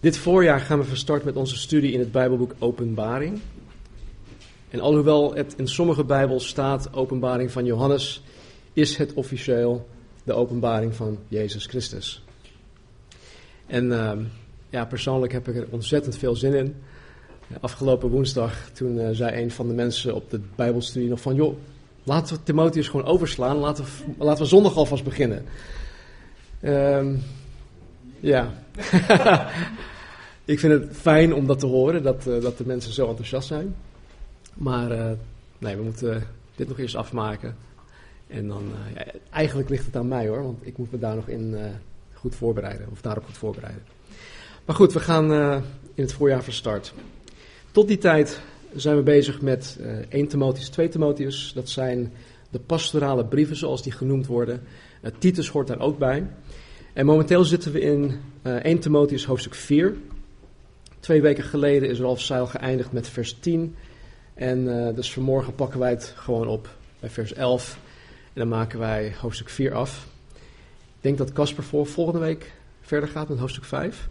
Dit voorjaar gaan we van start met onze studie in het Bijbelboek Openbaring. En alhoewel het in sommige Bijbels staat Openbaring van Johannes, is het officieel de Openbaring van Jezus Christus. En uh, ja, persoonlijk heb ik er ontzettend veel zin in. Afgelopen woensdag, toen uh, zei een van de mensen op de Bijbelstudie nog van, joh, laten we Timotheus gewoon overslaan, laten we, laten we zondag alvast beginnen. Um, ja. ik vind het fijn om dat te horen, dat, uh, dat de mensen zo enthousiast zijn. Maar uh, nee, we moeten dit nog eerst afmaken. En dan, ja, eigenlijk ligt het aan mij hoor, want ik moet me daar nog in goed voorbereiden, of daarop goed voorbereiden. Maar goed, we gaan in het voorjaar van start. Tot die tijd zijn we bezig met 1 Timotheus, 2 Timotheus. Dat zijn de pastorale brieven zoals die genoemd worden. Titus hoort daar ook bij. En momenteel zitten we in uh, 1 Timotheus hoofdstuk 4. Twee weken geleden is Ralf Seil geëindigd met vers 10. En uh, dus vanmorgen pakken wij het gewoon op bij vers 11. En dan maken wij hoofdstuk 4 af. Ik denk dat Casper voor volgende week verder gaat met hoofdstuk 5.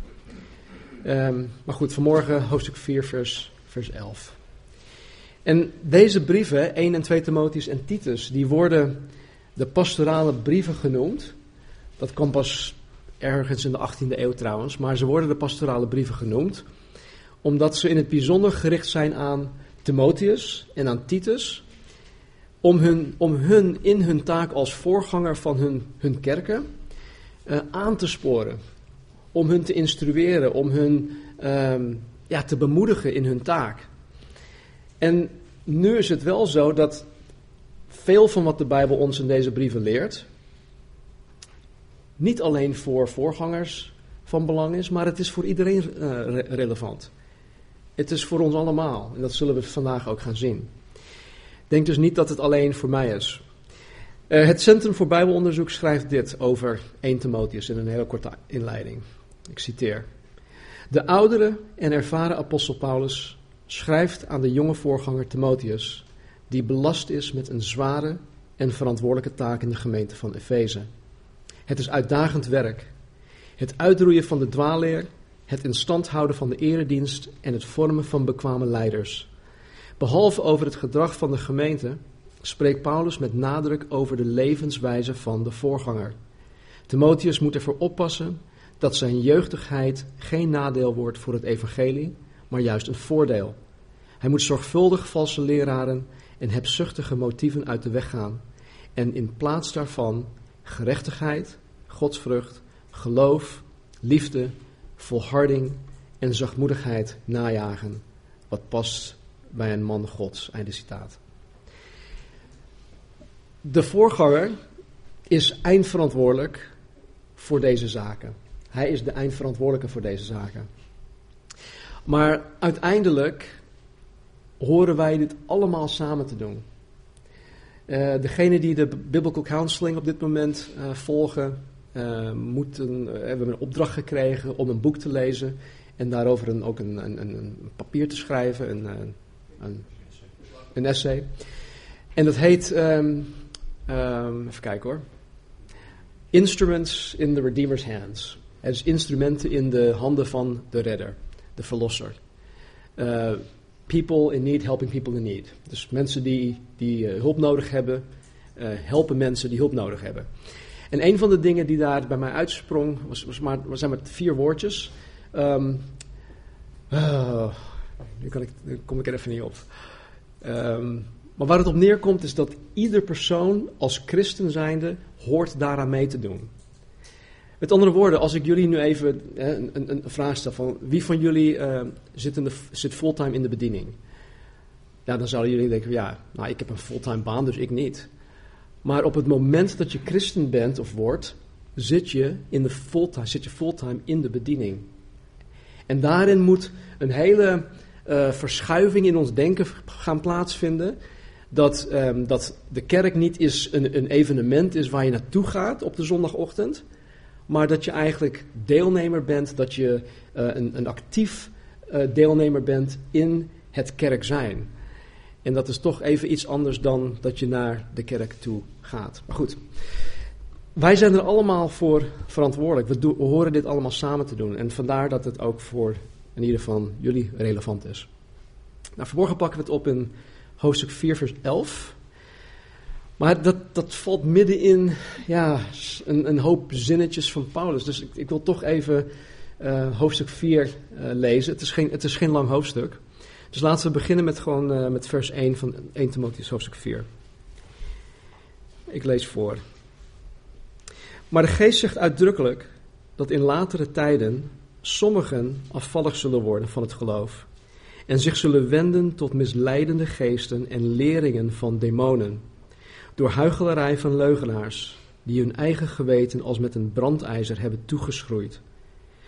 Um, maar goed, vanmorgen hoofdstuk 4, vers, vers 11. En deze brieven, 1 en 2 Timotheus en Titus, die worden de pastorale brieven genoemd. Dat kwam pas ergens in de 18e eeuw trouwens, maar ze worden de pastorale brieven genoemd, omdat ze in het bijzonder gericht zijn aan Timotheus en aan Titus, om hun, om hun in hun taak als voorganger van hun, hun kerken uh, aan te sporen, om hun te instrueren, om hun um, ja, te bemoedigen in hun taak. En nu is het wel zo dat veel van wat de Bijbel ons in deze brieven leert, niet alleen voor voorgangers van belang is, maar het is voor iedereen re relevant. Het is voor ons allemaal en dat zullen we vandaag ook gaan zien. Denk dus niet dat het alleen voor mij is. Uh, het Centrum voor Bijbelonderzoek schrijft dit over 1 Timotheus in een hele korte inleiding. Ik citeer. De oudere en ervaren apostel Paulus schrijft aan de jonge voorganger Timotheus, die belast is met een zware en verantwoordelijke taak in de gemeente van Efeze. Het is uitdagend werk. Het uitroeien van de dwaalleer, het in stand houden van de eredienst en het vormen van bekwame leiders. Behalve over het gedrag van de gemeente spreekt Paulus met nadruk over de levenswijze van de voorganger. Timotheus moet ervoor oppassen dat zijn jeugdigheid geen nadeel wordt voor het evangelie, maar juist een voordeel. Hij moet zorgvuldig valse leraren en hebzuchtige motieven uit de weg gaan en in plaats daarvan gerechtigheid, godsvrucht, geloof, liefde, volharding en zachtmoedigheid najagen, wat past bij een man gods. Einde citaat. De voorganger is eindverantwoordelijk voor deze zaken. Hij is de eindverantwoordelijke voor deze zaken. Maar uiteindelijk horen wij dit allemaal samen te doen. Uh, degene die de Biblical Counseling op dit moment uh, volgen, uh, moeten, hebben een opdracht gekregen om een boek te lezen en daarover een, ook een, een, een, papier te schrijven, een, een, een, essay. En dat heet, um, um, even kijken hoor, Instruments in the Redeemer's Hands. Het is instrumenten in de handen van de redder, de verlosser. People in need helping people in need. Dus mensen die, die hulp nodig hebben, helpen mensen die hulp nodig hebben. En een van de dingen die daar bij mij uitsprong, was, was maar, was zijn maar vier woordjes. Um, uh, nu, kan ik, kom ik er even niet op. Um, maar waar het op neerkomt is dat ieder persoon als christen zijnde hoort daaraan mee te doen. Met andere woorden, als ik jullie nu even hè, een, een, vraag stel van wie van jullie uh, zit, in de, zit fulltime in de bediening? Ja, dan zouden jullie denken, ja, nou ik heb een fulltime baan, dus ik niet. Maar op het moment dat je christen bent of wordt, zit je, in de fulltime, zit je fulltime in de bediening. En daarin moet een hele uh, verschuiving in ons denken gaan plaatsvinden. Dat, um, dat de kerk niet is een, een evenement is waar je naartoe gaat op de zondagochtend maar dat je eigenlijk deelnemer bent, dat je uh, een, een, actief uh, deelnemer bent in het kerk zijn. En dat is toch even iets anders dan dat je naar de kerk toe gaat. Maar goed, wij zijn er allemaal voor verantwoordelijk. We, horen dit allemaal samen te doen. En vandaar dat het ook voor in ieder geval jullie relevant is. Nou, vanmorgen pakken we het op in hoofdstuk 4, vers 11. Maar dat, dat valt midden in ja, een, een hoop zinnetjes van Paulus. Dus ik, ik wil toch even uh, hoofdstuk 4 uh, lezen. Het is, geen, het is geen lang hoofdstuk. Dus laten we beginnen met, gewoon, uh, met vers 1 van 1 Timotheus hoofdstuk 4. Ik lees voor. Maar de geest zegt uitdrukkelijk dat in latere tijden sommigen afvallig zullen worden van het geloof en zich zullen wenden tot misleidende geesten en leringen van demonen, door huichelarij van leugenaars, die hun eigen geweten als met een brandijzer hebben toegeschroeid.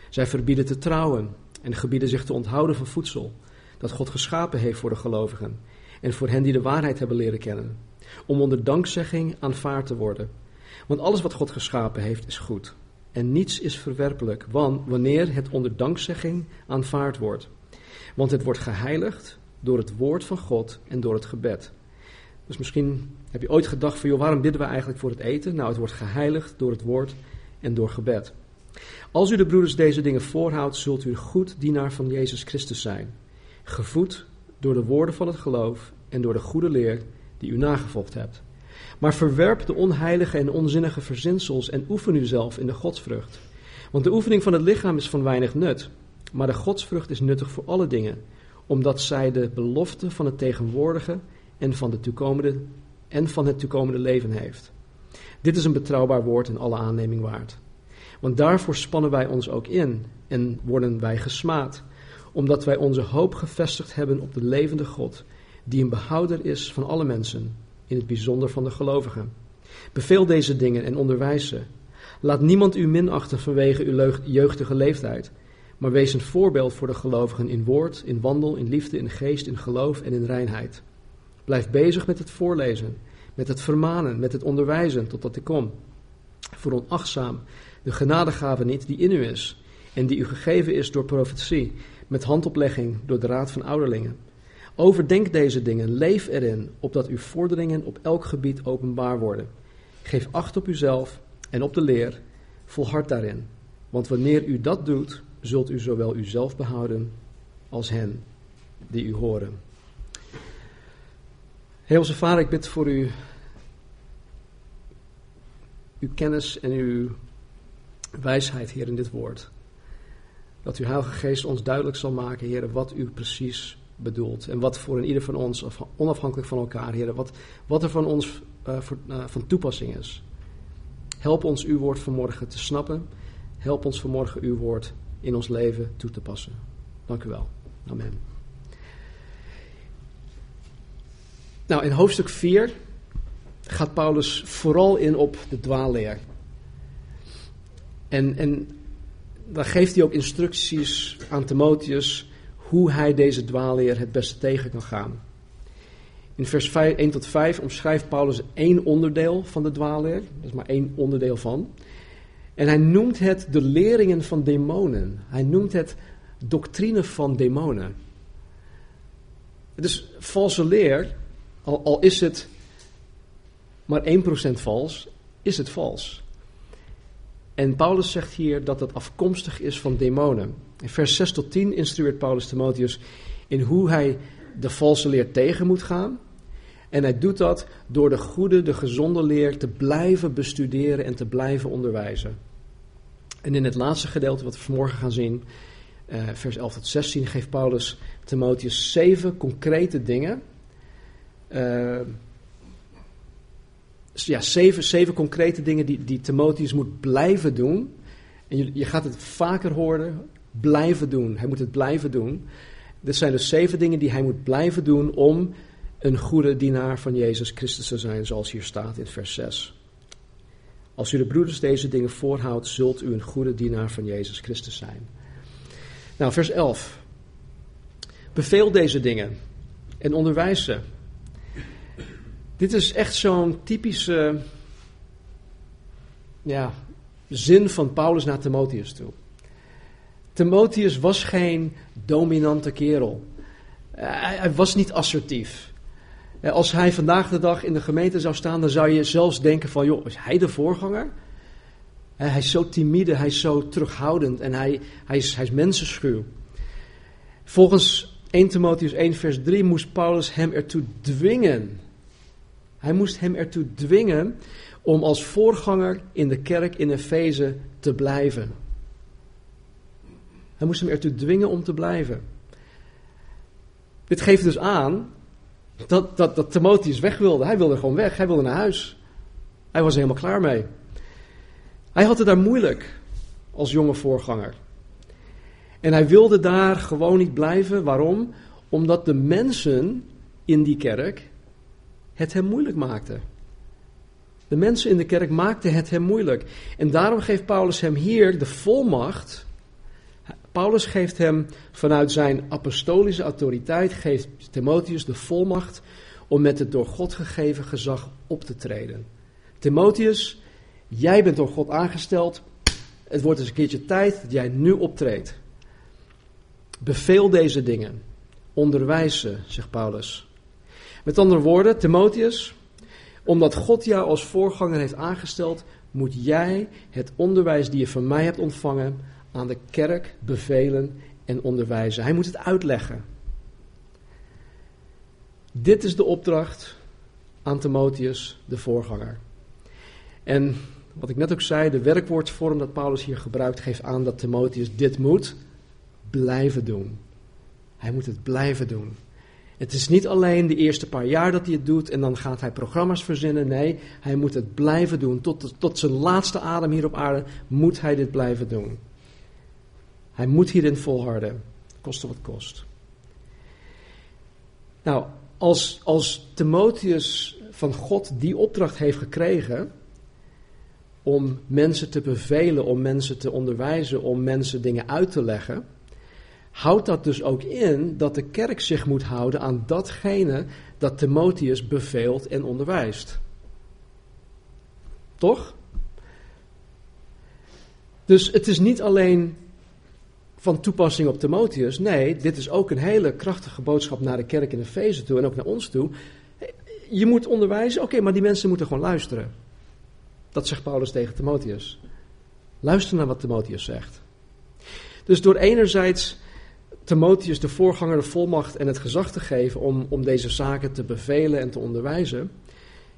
Zij verbieden te trouwen en gebieden zich te onthouden van voedsel dat God geschapen heeft voor de gelovigen en voor hen die de waarheid hebben leren kennen, om onder dankzegging aanvaard te worden. Want alles wat God geschapen heeft is goed en niets is verwerpelijk, wanneer het onder dankzegging aanvaard wordt. Want het wordt geheiligd door het woord van God en door het gebed. Dus misschien heb je ooit gedacht van, joh, waarom bidden we eigenlijk voor het eten? Nou, het wordt geheiligd door het woord en door gebed. Als u de broeders deze dingen voorhoudt, zult u goed dienaar van Jezus Christus zijn. Gevoed door de woorden van het geloof en door de goede leer die u nagevolgd hebt. Maar verwerp de onheilige en onzinnige verzinsels en oefen u zelf in de godsvrucht. Want de oefening van het lichaam is van weinig nut, maar de godsvrucht is nuttig voor alle dingen, omdat zij de belofte van het tegenwoordige en van, de toekomende, en van het toekomende leven heeft. Dit is een betrouwbaar woord en alle aanneming waard. Want daarvoor spannen wij ons ook in en worden wij gesmaad, omdat wij onze hoop gevestigd hebben op de levende God, die een behouder is van alle mensen, in het bijzonder van de gelovigen. Beveel deze dingen en onderwijs ze. Laat niemand u minachten vanwege uw jeugdige leeftijd, maar wees een voorbeeld voor de gelovigen in woord, in wandel, in liefde, in geest, in geloof en in reinheid. Blijf bezig met het voorlezen, met het vermanen, met het onderwijzen totdat ik kom. Voor onachtzaam de genadegave niet die in u is en die u gegeven is door profetie, met handoplegging door de raad van ouderlingen. Overdenk deze dingen, leef erin, opdat uw vorderingen op elk gebied openbaar worden. Geef acht op uzelf en op de leer, volhard daarin. Want wanneer u dat doet, zult u zowel uzelf behouden als hen die u horen. Hemelse Vader, ik bid voor u, uw kennis en uw wijsheid, Heer, in dit woord. Dat uw Heilige Geest ons duidelijk zal maken, Heer, wat u precies bedoelt. En wat voor een ieder van ons, onafhankelijk van elkaar, Heer, wat, wat er van ons uh, voor, uh, van toepassing is. Help ons uw woord vanmorgen te snappen. Help ons vanmorgen uw woord in ons leven toe te passen. Dank u wel. Amen. Nou, in hoofdstuk 4 gaat Paulus vooral in op de dwaalleer. En, en daar geeft hij ook instructies aan Timotheus hoe hij deze dwaalleer het beste tegen kan gaan. In vers 5, 1 tot 5 omschrijft Paulus één onderdeel van de dwaalleer. Dat is maar één onderdeel van. En hij noemt het de leringen van demonen. Hij noemt het doctrine van demonen. Dus valse leer, al, al is het maar 1% vals, is het vals. En Paulus zegt hier dat het afkomstig is van demonen. In vers 6 tot 10 instrueert Paulus Timotheus in hoe hij de valse leer tegen moet gaan. En hij doet dat door de goede, de gezonde leer te blijven bestuderen en te blijven onderwijzen. En in het laatste gedeelte wat we vanmorgen gaan zien, uh, vers 11 tot 16, geeft Paulus Timotheus zeven concrete dingen. Uh, ja, zeven, zeven concrete dingen die, die Timotheus moet blijven doen. En je, je gaat het vaker horen, blijven doen. Hij moet het blijven doen. Dit zijn dus zeven dingen die hij moet blijven doen om een goede dienaar van Jezus Christus te zijn, zoals hier staat in vers 6. Als u de broeders deze dingen voorhoudt, zult u een goede dienaar van Jezus Christus zijn. Nou, vers 11. Beveel deze dingen en onderwijs ze. Dit is echt zo'n typische ja, zin van Paulus naar Timotheus toe. Timotheus was geen dominante kerel. Hij, was niet assertief. Als hij vandaag de dag in de gemeente zou staan, dan zou je zelfs denken van, joh, is hij de voorganger? Hij is zo timide, hij is zo terughoudend en hij, hij, is, hij is mensenschuw. Volgens 1 Timotheus 1 vers 3 moest Paulus hem ertoe dwingen. Hij moest hem ertoe dwingen om als voorganger in de kerk in Efeze te blijven. Hij moest hem ertoe dwingen om te blijven. Dit geeft dus aan dat, dat, dat Timotheus weg wilde. Hij wilde gewoon weg, hij wilde naar huis. Hij was er helemaal klaar mee. Hij had het daar moeilijk als jonge voorganger. En hij wilde daar gewoon niet blijven. Waarom? Omdat de mensen in die kerk het hem moeilijk maakten. De mensen in de kerk maakten het hem moeilijk. En daarom geeft Paulus hem hier de volmacht. Paulus geeft hem vanuit zijn apostolische autoriteit, geeft Timotheus de volmacht om met het door God gegeven gezag op te treden. Timotheus, jij bent door God aangesteld. Het wordt eens een keertje tijd dat jij nu optreedt. Beveel deze dingen. Onderwijs ze, zegt Paulus. Met andere woorden, Timotheus, omdat God jou als voorganger heeft aangesteld, moet jij het onderwijs die je van mij hebt ontvangen aan de kerk bevelen en onderwijzen. Hij moet het uitleggen. Dit is de opdracht aan Timotheus, de voorganger. En wat ik net ook zei, de werkwoordvorm dat Paulus hier gebruikt, geeft aan dat Timotheus dit moet blijven doen. Hij moet het blijven doen. Het is niet alleen de eerste paar jaar dat hij het doet en dan gaat hij programma's verzinnen. Nee, hij moet het blijven doen. Tot, tot zijn laatste adem hier op aarde moet hij dit blijven doen. Hij moet hierin volharden, koste wat kost. Nou, als, als Timotheus van God die opdracht heeft gekregen om mensen te bevelen, om mensen te onderwijzen, om mensen dingen uit te leggen houdt dat dus ook in dat de kerk zich moet houden aan datgene dat Timotheus beveelt en onderwijst. Toch? Dus het is niet alleen van toepassing op Timotheus. Nee, dit is ook een hele krachtige boodschap naar de kerk in Efeze toe en ook naar ons toe. Je moet onderwijzen, oké, maar die mensen moeten gewoon luisteren. Dat zegt Paulus tegen Timotheus. Luister naar wat Timotheus zegt. Dus door enerzijds Timotheus de voorganger de volmacht en het gezag te geven om, om deze zaken te bevelen en te onderwijzen,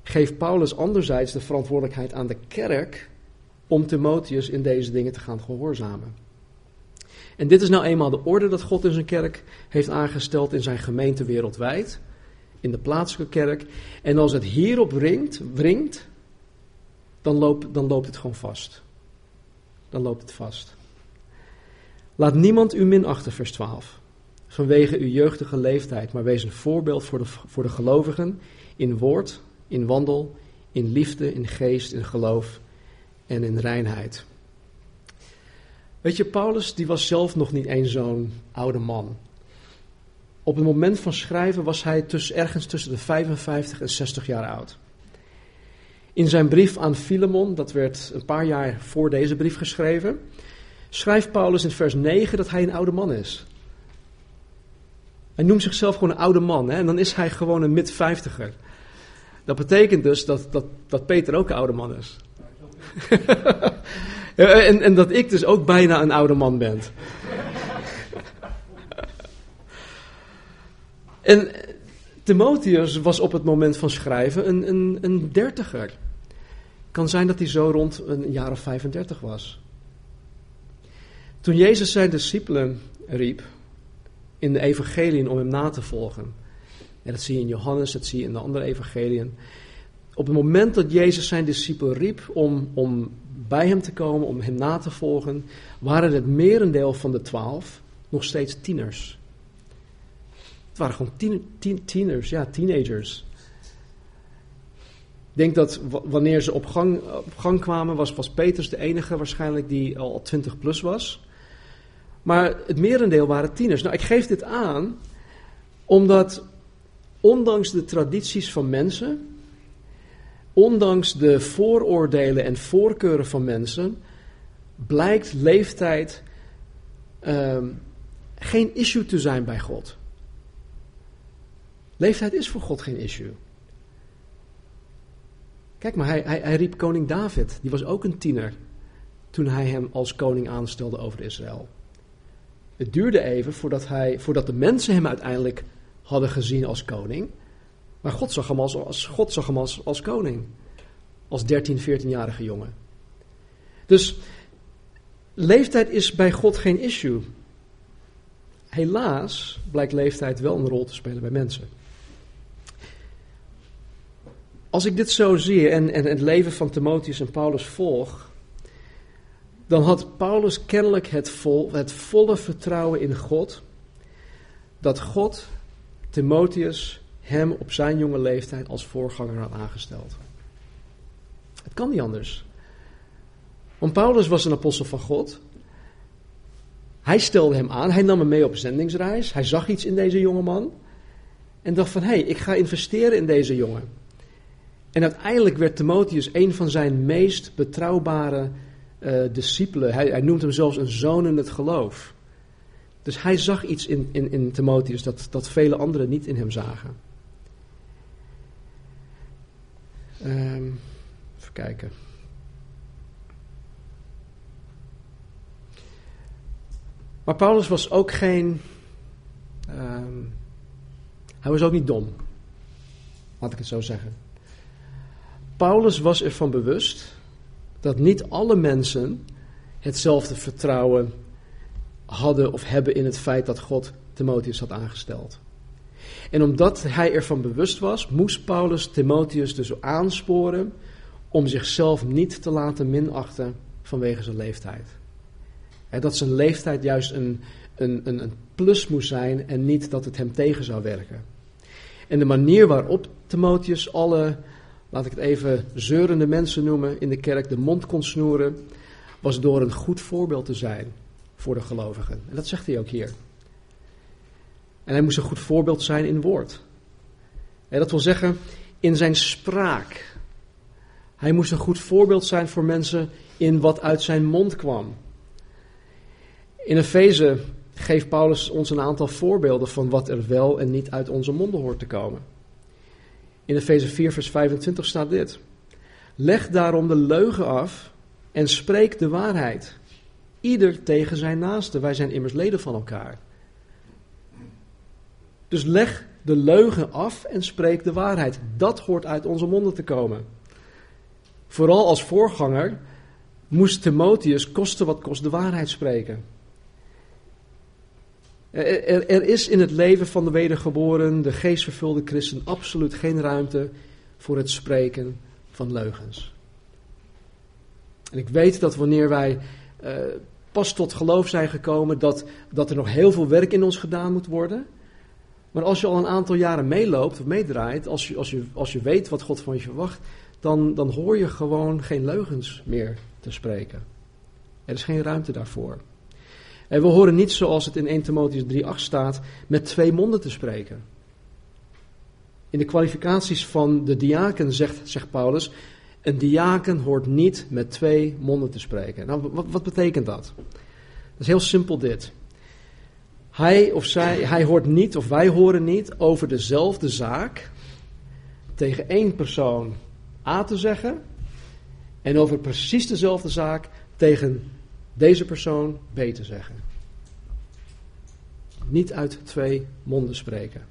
geeft Paulus anderzijds de verantwoordelijkheid aan de kerk om Timotheus in deze dingen te gaan gehoorzamen. En dit is nou eenmaal de orde dat God in zijn kerk heeft aangesteld in zijn gemeente wereldwijd, in de plaatselijke kerk. En als het hierop wringt, wringt dan, loopt, dan loopt het gewoon vast. Dan loopt het vast. Laat niemand u minachten, vers 12, vanwege uw jeugdige leeftijd, maar wees een voorbeeld voor de, voor de gelovigen in woord, in wandel, in liefde, in geest, in geloof en in reinheid. Weet je, Paulus die was zelf nog niet eens zo'n oude man. Op het moment van schrijven was hij ergens tussen de 55 en 60 jaar oud. In zijn brief aan Filemon, dat werd een paar jaar voor deze brief geschreven, schrijft Paulus in vers 9 dat hij een oude man is. Hij noemt zichzelf gewoon een oude man hè? en dan is hij gewoon een mid-vijftiger. Dat betekent dus dat, dat, dat Peter ook een oude man is. en, en dat ik dus ook bijna een oude man ben. en Timotheus was op het moment van schrijven een, een, een dertiger. Kan zijn dat hij zo rond een jaar of 35 was. Toen Jezus zijn discipelen riep in de evangeliën om hem na te volgen. En dat zie je in Johannes, dat zie je in de andere evangeliën. Op het moment dat Jezus zijn discipelen riep om, om bij hem te komen, om hem na te volgen, waren het merendeel van de twaalf nog steeds tieners. Het waren gewoon tien, tieners, ja, teenagers. Ik denk dat wanneer ze op gang, op gang kwamen, was, was Peters de enige waarschijnlijk die al 20 plus was. Maar het merendeel waren tieners. Nou, ik geef dit aan omdat ondanks de tradities van mensen, ondanks de vooroordelen en voorkeuren van mensen, blijkt leeftijd ehm, geen issue te zijn bij God. Leeftijd is voor God geen issue. Kijk maar, hij, hij, hij riep koning David, die was ook een tiener. toen hij hem als koning aanstelde over Israël. Het duurde even voordat, hij, voordat de mensen hem uiteindelijk hadden gezien als koning. Maar God zag hem als, als, God zag hem als, koning. Als 13, 14-jarige jongen. Dus leeftijd is bij God geen issue. Helaas blijkt leeftijd wel een rol te spelen bij mensen. Als ik dit zo zie en, en het leven van Timotheus en Paulus volg, dan had Paulus kennelijk het, vol, het volle vertrouwen in God dat God Timotheus hem op zijn jonge leeftijd als voorganger had aangesteld. Het kan niet anders. Want Paulus was een apostel van God. Hij stelde hem aan, hij nam hem mee op zendingsreis. Hij zag iets in deze jonge man. En dacht van, hé, hey, ik ga investeren in deze jongen. En uiteindelijk werd Timotheus een van zijn meest betrouwbare uh, discipelen. Hij, hij, noemt hem zelfs een zoon in het geloof. Dus hij zag iets in, in, in Timotheus dat, dat vele anderen niet in hem zagen. Um, even kijken. Maar Paulus was ook geen. Um, hij was ook niet dom. Laat ik het zo zeggen. Paulus was ervan bewust dat niet alle mensen hetzelfde vertrouwen hadden of hebben in het feit dat God Timotheus had aangesteld. En omdat hij ervan bewust was, moest Paulus Timotheus dus aansporen om zichzelf niet te laten minachten vanwege zijn leeftijd. dat zijn leeftijd juist een, een, een, een plus moest zijn en niet dat het hem tegen zou werken. En de manier waarop Timotheus alle laat ik het even zeurende mensen noemen in de kerk, de mond kon snoeren, was door een goed voorbeeld te zijn voor de gelovigen. En dat zegt hij ook hier. En hij moest een goed voorbeeld zijn in woord. En dat wil zeggen, in zijn spraak. Hij moest een goed voorbeeld zijn voor mensen in wat uit zijn mond kwam. In Efeze geeft Paulus ons een aantal voorbeelden van wat er wel en niet uit onze monden hoort te komen. In Efeze 4, vers 25 staat dit. Leg daarom de leugen af en spreek de waarheid. Ieder tegen zijn naaste. Wij zijn immers leden van elkaar. Dus leg de leugen af en spreek de waarheid. Dat hoort uit onze monden te komen. Vooral als voorganger moest Timotheus koste wat kost de waarheid spreken. Er, er, is in het leven van de wedergeboren, de geestvervulde christen, absoluut geen ruimte voor het spreken van leugens. En ik weet dat wanneer wij uh, pas tot geloof zijn gekomen, dat, dat er nog heel veel werk in ons gedaan moet worden. Maar als je al een aantal jaren meeloopt of meedraait, als je, als je, als je weet wat God van je verwacht, dan, dan hoor je gewoon geen leugens meer te spreken. Er is geen ruimte daarvoor. En we horen niet zoals het in 1 Timotheus 3.8 staat, met twee monden te spreken. In de kwalificaties van de diaken zegt, zegt Paulus, een diaken hoort niet met twee monden te spreken. Nou, wat, wat betekent dat? Dat is heel simpel dit. Hij of zij, hij hoort niet, of wij horen niet, over dezelfde zaak tegen één persoon A te zeggen en over precies dezelfde zaak tegen deze persoon B te zeggen. Niet uit twee monden spreken.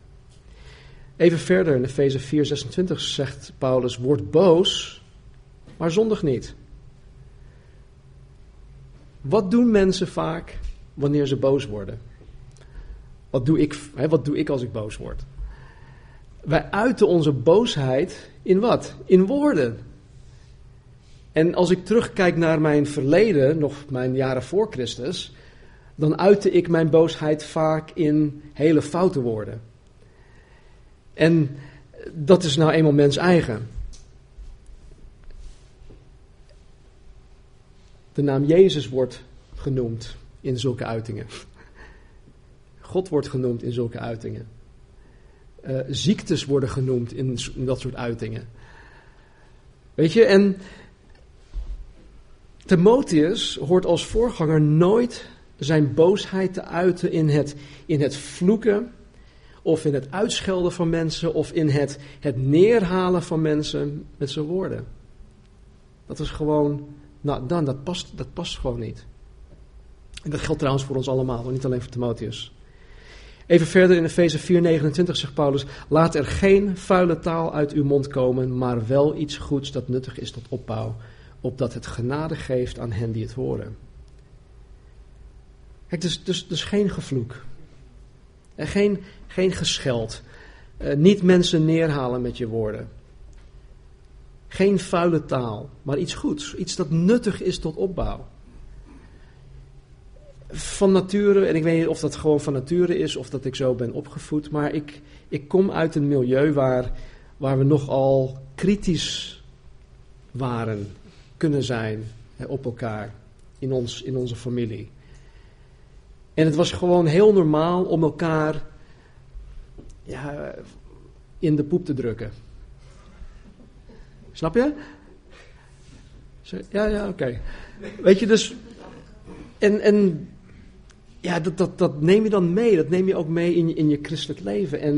Even verder in Efeze 4:26 zegt Paulus: Word boos, maar zondig niet. Wat doen mensen vaak wanneer ze boos worden? Wat doe ik, hè, wat doe ik als ik boos word? Wij uiten onze boosheid in wat? In woorden. En als ik terugkijk naar mijn verleden, nog mijn jaren voor Christus, dan uitte ik mijn boosheid vaak in hele foute woorden. En dat is nou eenmaal mens eigen. De naam Jezus wordt genoemd in zulke uitingen. God wordt genoemd in zulke uitingen. Uh, ziektes worden genoemd in, in dat soort uitingen. Weet je, en Timotheus hoort als voorganger nooit zijn boosheid te uiten in het, in het vloeken of in het uitschelden van mensen of in het, het neerhalen van mensen met zijn woorden. Dat is gewoon nou dan, dat past, dat past gewoon niet. En dat geldt trouwens voor ons allemaal, niet alleen voor Timotheus. Even verder in Efeze 4:29 zegt Paulus: Laat er geen vuile taal uit uw mond komen, maar wel iets goeds dat nuttig is tot opbouw, opdat het genade geeft aan hen die het horen. Kijk, dus, dus, dus geen gevloek. En geen, geen gescheld. Uh, niet mensen neerhalen met je woorden. Geen vuile taal, maar iets goeds. Iets dat nuttig is tot opbouw. Van nature, en ik weet niet of dat gewoon van nature is of dat ik zo ben opgevoed, maar ik, ik kom uit een milieu waar, waar we nogal kritisch waren, kunnen zijn op elkaar, in, ons, in onze familie. En het was gewoon heel normaal om elkaar ja, in de poep te drukken. Snap je? Ja, ja, oké. Weet je, dus. En, en ja, dat, dat, dat neem je dan mee. Dat neem je ook mee in in je christelijk leven. En